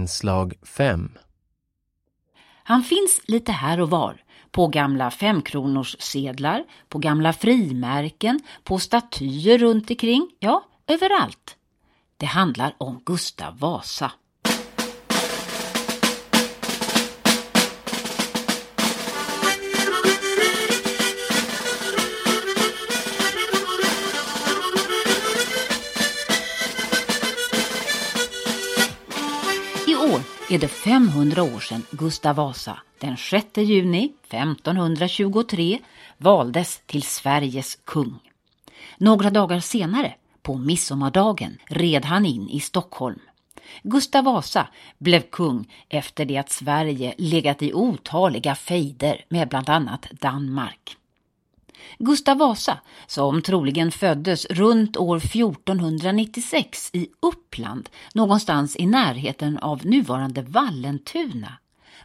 Inslag 5 Han finns lite här och var. På gamla femkronors sedlar, på gamla frimärken, på statyer runt omkring, ja, överallt. Det handlar om Gustav Vasa. Är det 500 år sedan Gustav Vasa den 6 juni 1523 valdes till Sveriges kung. Några dagar senare, på midsommardagen, red han in i Stockholm. Gustav Vasa blev kung efter det att Sverige legat i otaliga fejder med bland annat Danmark. Gustav Vasa, som troligen föddes runt år 1496 i Uppland, någonstans i närheten av nuvarande Vallentuna,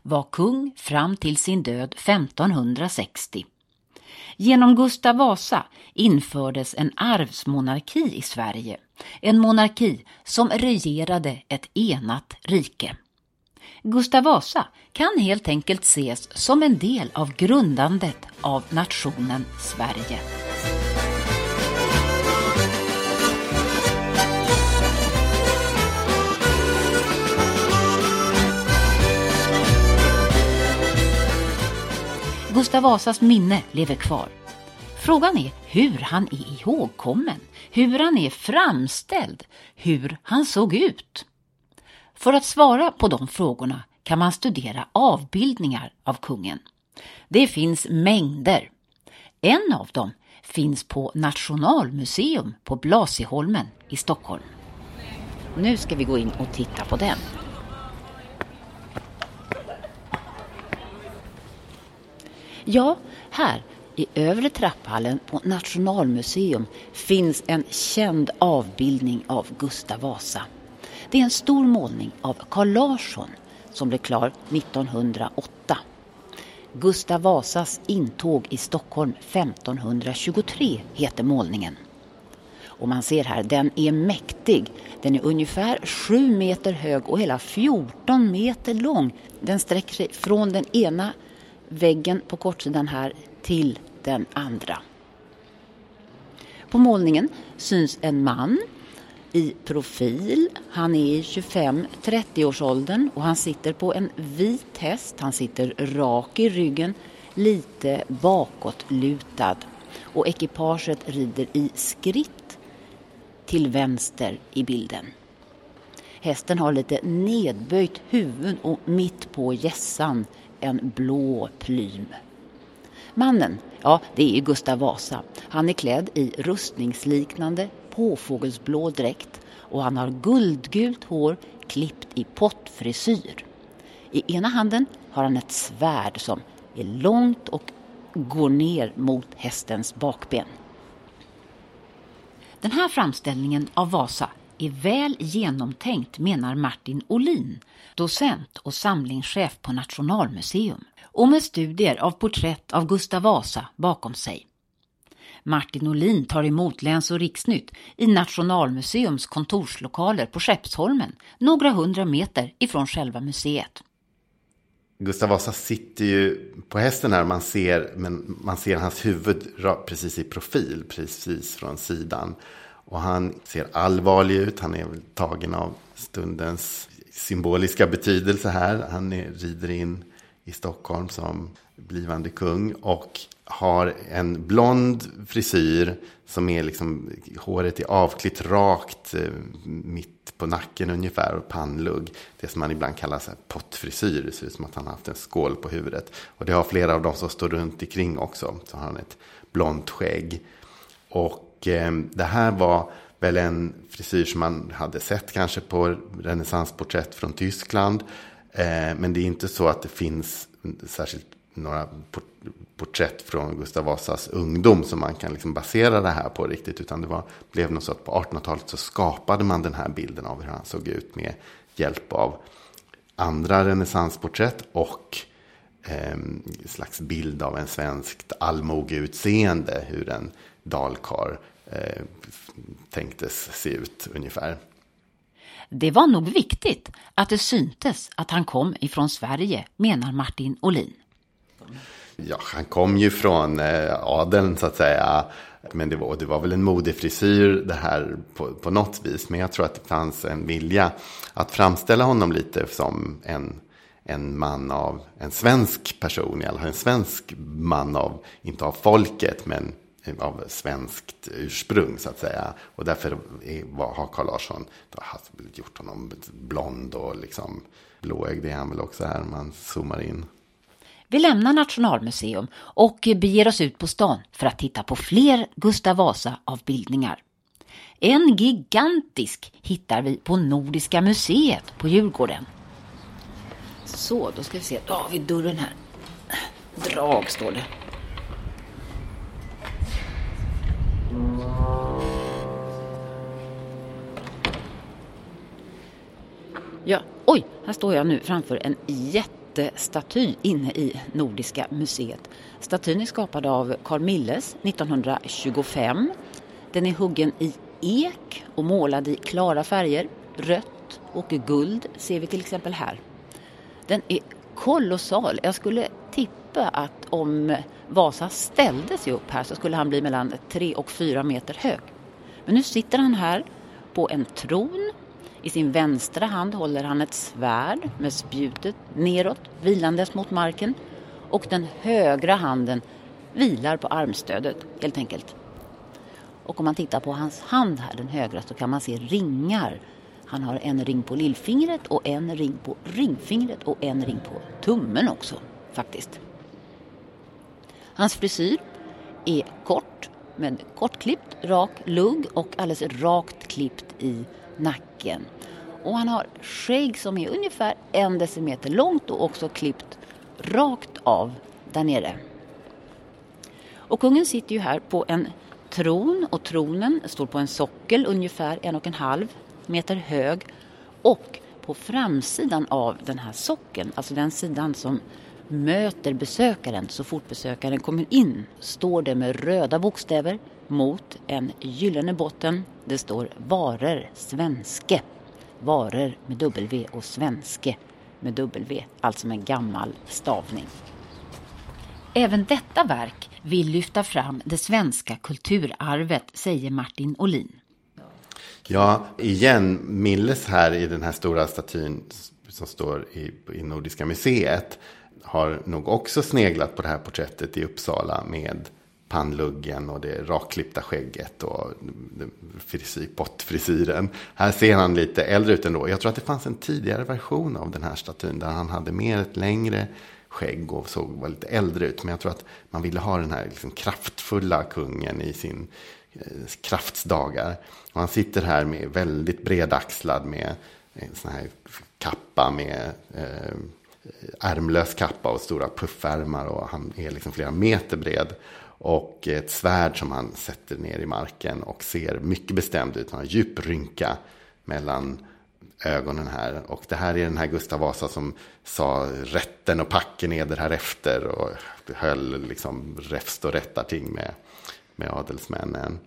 var kung fram till sin död 1560. Genom Gustav Vasa infördes en arvsmonarki i Sverige, en monarki som regerade ett enat rike. Gustav Vasa kan helt enkelt ses som en del av grundandet av nationen Sverige. Gustav Vasas minne lever kvar. Frågan är hur han är ihågkommen, hur han är framställd, hur han såg ut. För att svara på de frågorna kan man studera avbildningar av kungen. Det finns mängder. En av dem finns på Nationalmuseum på Blasieholmen i Stockholm. Nu ska vi gå in och titta på den. Ja, här i övre trapphallen på Nationalmuseum finns en känd avbildning av Gustav Vasa. Det är en stor målning av Carl Larsson som blev klar 1908. Gustav Vasas intåg i Stockholm 1523 heter målningen. Och man ser här, den är mäktig. Den är ungefär 7 meter hög och hela 14 meter lång. Den sträcker sig från den ena väggen på kortsidan här till den andra. På målningen syns en man i profil. Han är i 25-30-årsåldern och han sitter på en vit häst. Han sitter rak i ryggen, lite bakåtlutad. Och ekipaget rider i skritt till vänster i bilden. Hästen har lite nedböjt huvud och mitt på gässan en blå plym. Mannen, ja det är Gustav Vasa. Han är klädd i rustningsliknande påfågelsblå dräkt och han har guldgult hår klippt i pottfrisyr. I ena handen har han ett svärd som är långt och går ner mot hästens bakben. Den här framställningen av Vasa är väl genomtänkt menar Martin Olin, docent och samlingschef på Nationalmuseum och med studier av porträtt av Gustav Vasa bakom sig. Martin Olin tar emot Läns och riksnytt i Nationalmuseums kontorslokaler på Skeppsholmen, några hundra meter ifrån själva museet. Gustav Vasa sitter ju på hästen här, man ser, men man ser hans huvud precis i profil, precis från sidan. Och han ser allvarlig ut, han är tagen av stundens symboliska betydelse här. Han är, rider in i Stockholm som blivande kung och har en blond frisyr som är liksom, håret är avklitt rakt eh, mitt på nacken ungefär och pannlugg. Det som man ibland kallar så här pottfrisyr, det ser ut som att han har haft en skål på huvudet. Och det har flera av de som står runt omkring också, så har han ett blont skägg. Och eh, det här var väl en frisyr som man hade sett kanske på renässansporträtt från Tyskland. Eh, men det är inte så att det finns särskilt några porträtt från Gustav Vasas ungdom som man kan liksom basera det här på riktigt. Utan det var, blev nog så att på 1800-talet så skapade man den här bilden av hur han såg ut med hjälp av andra renässansporträtt och eh, en slags bild av en svenskt allmogeutseende. Hur en dalkar eh, tänktes se ut ungefär. Det var nog viktigt att det syntes att han kom ifrån Sverige, menar Martin Olin. Ja, han kom ju från eh, adeln så att säga. Men det var, det var väl en modefrisyr det här på, på något vis. Men jag tror att det fanns en vilja att framställa honom lite som en, en man av, en svensk person, i alla fall en svensk man av, inte av folket, men av svenskt ursprung så att säga. Och därför har Carl Larsson gjort honom blond och liksom blåögd. Det är han väl också här om man zoomar in. Vi lämnar Nationalmuseum och beger oss ut på stan för att titta på fler Gustav Vasa-avbildningar. En gigantisk hittar vi på Nordiska museet på Djurgården. Så, då ska vi se. Då har vi dörren här. Drag står det. Ja, oj, här står jag nu framför en jättestaty inne i Nordiska museet. Statyn är skapad av Carl Milles 1925. Den är huggen i ek och målad i klara färger. Rött och guld ser vi till exempel här. Den är kolossal. Jag skulle tippa att om Vasa ställde sig upp här så skulle han bli mellan tre och fyra meter hög. Men nu sitter han här på en tron. I sin vänstra hand håller han ett svärd med spjutet neråt vilandes mot marken och den högra handen vilar på armstödet helt enkelt. Och om man tittar på hans hand här, den högra, så kan man se ringar. Han har en ring på lillfingret och en ring på ringfingret och en ring på tummen också faktiskt. Hans frisyr är kort, men kortklippt, rak lugg och alldeles rakt klippt i nacken. Och han har skägg som är ungefär en decimeter långt och också klippt rakt av där nere. Och kungen sitter ju här på en tron och tronen står på en sockel ungefär en och en halv meter hög och på framsidan av den här sockeln, alltså den sidan som möter besökaren så fort besökaren kommer in står det med röda bokstäver mot en gyllene botten. Det står varor svenske. Varor med W och svenske med W, alltså med gammal stavning. Även detta verk vill lyfta fram det svenska kulturarvet, säger Martin Olin. Ja, igen, Milles här i den här stora statyn som står i, i Nordiska museet har nog också sneglat på det här porträttet i Uppsala med pannluggen och det rakklippta skägget och frisyr, pottfrisyren. Här ser han lite äldre ut ändå. Jag tror att det fanns en tidigare version av den här statyn där han hade mer ett längre skägg och såg var lite äldre ut. Men jag tror att man ville ha den här liksom kraftfulla kungen i sin eh, kraftsdagar. Och han sitter här med väldigt bredaxlad med en sån här kappa med eh, eh ärmlös kappa och stora puffärmar och han är liksom flera meter bred. Och ett svärd som han sätter ner i marken och ser mycket bestämd ut. Han har djup rynka mellan ögonen här. Och det här är den här Gustav Vasa som sa rätten och packen eder här efter och höll liksom räfst och rättarting med, med adelsmännen.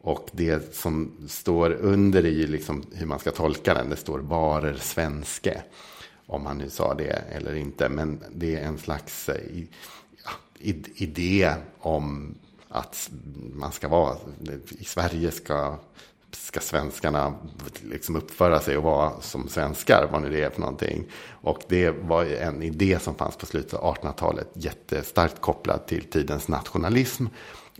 Och det som står under är ju liksom hur man ska tolka den. Det står varer svenske. Om han nu sa det eller inte. Men det är en slags eh, idé om att man ska vara, i Sverige ska, ska svenskarna liksom uppföra sig och vara som svenskar, vad nu det är för någonting. Och det var en idé som fanns på slutet av 1800-talet, jättestarkt kopplad till tidens nationalism.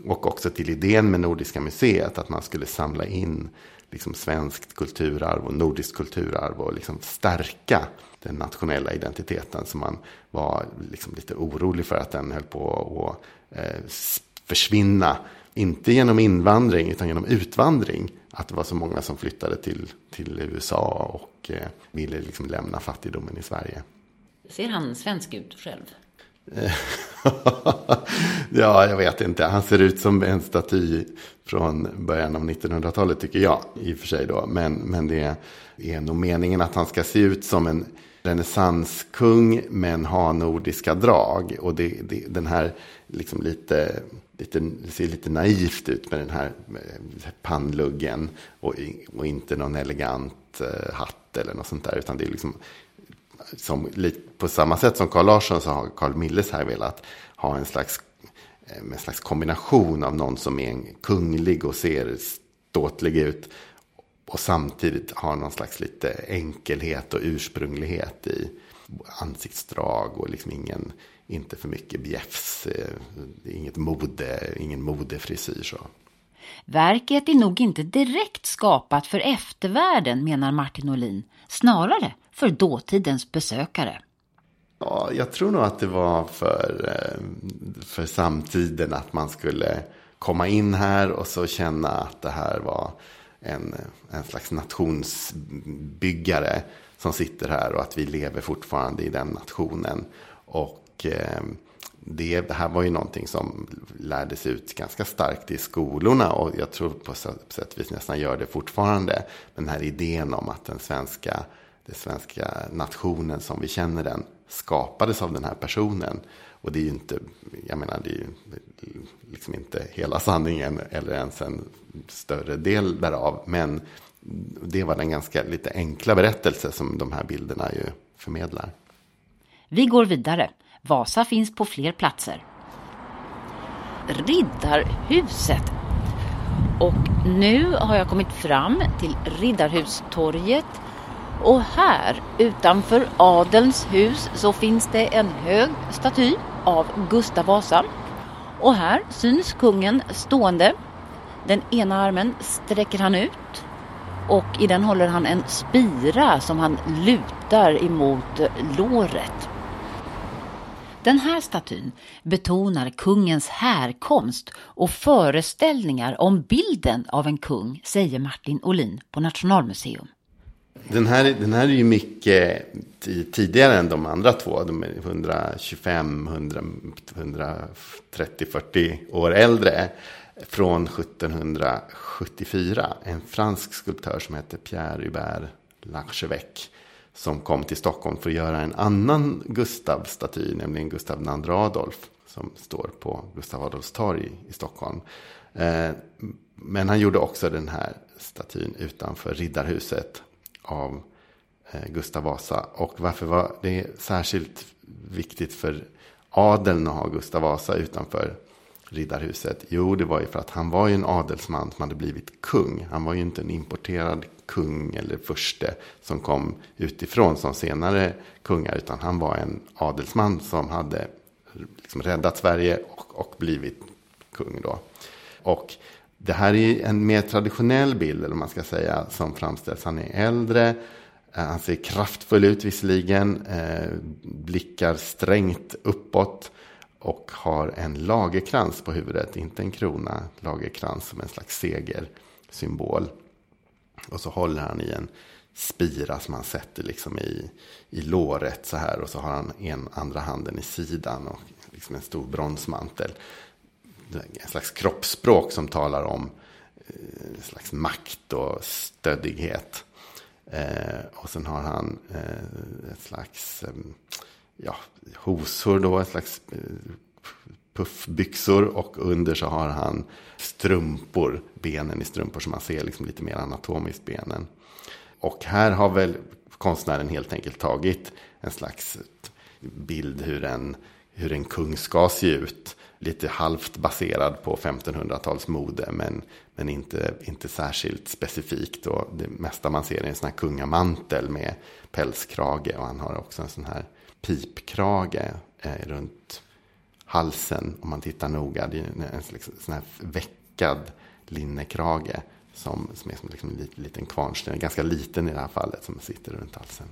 Och också till idén med Nordiska museet, att man skulle samla in liksom svenskt kulturarv och nordiskt kulturarv och liksom stärka den nationella identiteten. Så man var liksom lite orolig för att den höll på att eh, försvinna. Inte genom invandring utan genom utvandring. Att det var så många som flyttade till, till USA och eh, ville liksom lämna fattigdomen i Sverige. Ser han svensk ut själv? ja, jag vet inte. Han ser ut som en staty från början av 1900-talet tycker jag. I och för sig då. Men, men det är nog meningen att han ska se ut som en renässanskung men ha nordiska drag. Och det, det, den här liksom lite, lite, det ser lite naivt ut med den här eh, pannluggen och, och inte någon elegant eh, hatt eller något sånt där. Utan det är liksom som, på samma sätt som Carl Larsson så har Carl Milles här velat ha en slags, eh, en slags kombination av någon som är en kunglig och ser ståtlig ut. Och samtidigt har någon slags lite enkelhet och ursprunglighet i ansiktsdrag och liksom ingen, inte för mycket bjäfs, eh, inget mode, ingen modefrisyr. Så. Verket är nog inte direkt skapat för eftervärlden, menar Martin Olin. Snarare för dåtidens besökare. Ja, jag tror nog att det var för, eh, för samtiden att man skulle komma in här och så känna att det här var en, en slags nationsbyggare som sitter här och att vi lever fortfarande i den nationen. Och eh, det, det, här var ju någonting som lärdes ut ganska starkt i skolorna och jag tror på sätt och vis nästan gör det fortfarande. Den här idén om att den svenska, den svenska nationen som vi känner den skapades av den här personen. Och det är ju inte, jag menar, det är ju liksom inte hela sanningen eller ens en större del därav. Men det var den ganska lite enkla berättelse som de här bilderna ju förmedlar. Vi går vidare. Vasa finns på fler platser. Riddarhuset. Och nu har jag kommit fram till Riddarhustorget och här utanför Adelns hus så finns det en hög staty av Gustav Vasa. Och här syns kungen stående. Den ena armen sträcker han ut och i den håller han en spira som han lutar emot låret. Den här statyn betonar kungens härkomst och föreställningar om bilden av en kung, säger Martin Olin på Nationalmuseum. Den här, den här är ju mycket tidigare än de andra två. De är 125, 100, 130, 40 år äldre. Från 1774. En fransk skulptör som heter Pierre Hubert Larchevêque. Som kom till Stockholm för att göra en annan Gustav-staty. Nämligen Gustav II Adolf. Som står på Gustav Adolfs torg i Stockholm. Eh, men han gjorde också den här statyn utanför Riddarhuset av eh, Gustav Vasa. Och varför var det särskilt viktigt för adeln att ha Gustav Vasa utanför Riddarhuset? Jo, det var ju för att han var ju en adelsman som hade blivit kung. Han var ju inte en importerad kung eller furste som kom utifrån som senare kungar. Utan han var en adelsman som hade liksom räddat Sverige och, och blivit kung då. Och det här är en mer traditionell bild, eller man ska säga, som framställs. Han är äldre, eh, han ser kraftfull ut visserligen, eh, blickar strängt uppåt och har en lagerkrans på huvudet, inte en krona, lagerkrans som en slags segersymbol. Och så håller han i en spira som han sätter liksom i, i låret så här och så har han en andra handen i sidan och liksom en stor bronsmantel en slags kroppsspråk som talar om eh, en slags makt och stöddighet. Eh, och sen har han eh, ett slags eh, ja, hosor då, ett slags puffbyxor och under så har han strumpor, benen i strumpor som man ser liksom lite mer anatomiskt benen. Och här har väl konstnären helt enkelt tagit en slags bild hur en, hur en kung ska se ut lite halvt baserad på 1500 mode men, men inte, inte särskilt specifikt. Och det mesta man ser är en sån här kungamantel med pälskrage och han har också en sån här pipkrage eh, runt halsen om man tittar noga. Det är en, en sån här veckad linnekrage som, som är som liksom en liten, liten kvarnsten, ganska liten i det här fallet, som sitter runt halsen.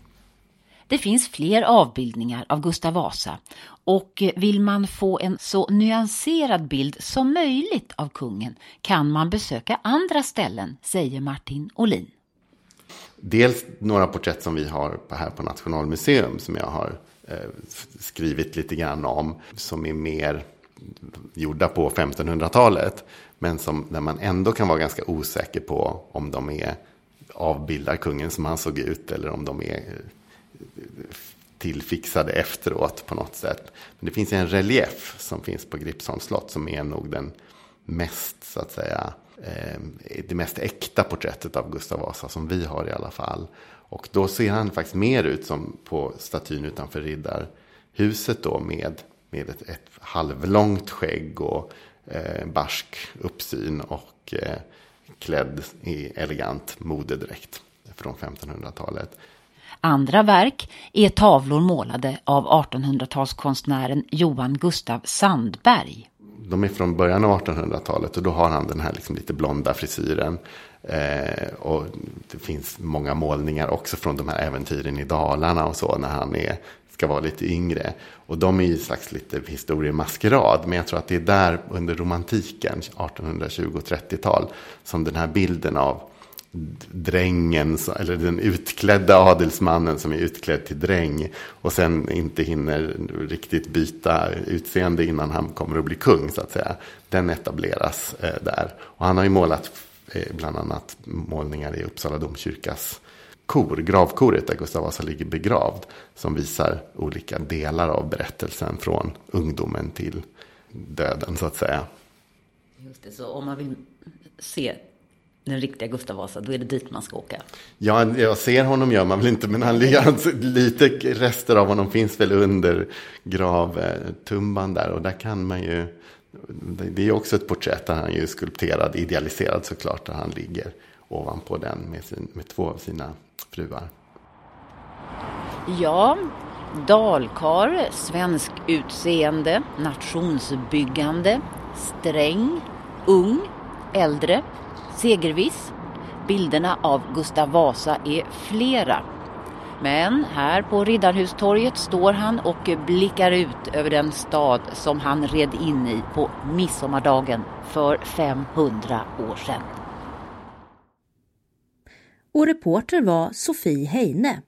Det finns fler avbildningar av Gustav Vasa och vill man få en så nyanserad bild som möjligt av kungen kan man besöka andra ställen, säger Martin Olin. Dels några porträtt som vi har här på Nationalmuseum som jag har eh, skrivit lite grann om som är mer gjorda på 1500-talet. Men som, där man ändå kan vara ganska osäker på om de är avbildar kungen som han såg ut eller om de är tillfixade efteråt på något sätt. Men det finns en relief som finns på Gripsholms slott som är nog den mest så att säga eh, det mest äkta porträttet av Gustav Vasa som vi har i alla fall. Och då ser han faktiskt mer ut som på statyn utanför Riddarhuset då med, med ett, ett halvlångt skägg och eh, barsk uppsyn och eh, klädd i elegant modedräkt från 1500-talet. Andra verk är tavlor målade av 1800-talskonstnären Johan Gustav Sandberg. De är från början av 1800-talet och då har han den här liksom lite blonda frisyren. Eh, och det finns många målningar också från de här äventyren i Dalarna och så när han är, ska vara lite yngre. Och de är ju slags lite historiemaskerad. Men jag tror att det är där under romantiken, 1820 och 30-tal, som den här bilden av drängen, eller den utklädda adelsmannen som är utklädd till dräng och sen inte hinner riktigt byta utseende innan han kommer att bli kung så att säga. Den etableras eh, där. Och han har ju målat eh, bland annat målningar i Uppsala domkyrkas kor, gravkoret där Gustav Vasa ligger begravd. Som visar olika delar av berättelsen från ungdomen till döden så att säga. Just det, så om man vill se den riktiga Gustav Vasa, då är det dit man ska åka. Ja, jag ser honom gör man väl inte, men han ligger, alltså, lite rester av honom finns väl under gravtumban där. Och där kan man ju, det är också ett porträtt där han är skulpterad, idealiserad såklart, där han ligger ovanpå den med, sin, med två av sina fruar. Ja, dalkar, svensk utseende, nationsbyggande, sträng, ung, äldre, segerviss. Bilderna av Gustav Vasa är flera. Men här på Riddarhustorget står han och blickar ut över den stad som han red in i på midsommardagen för 500 år sedan. Och reporter var Sofie Heine.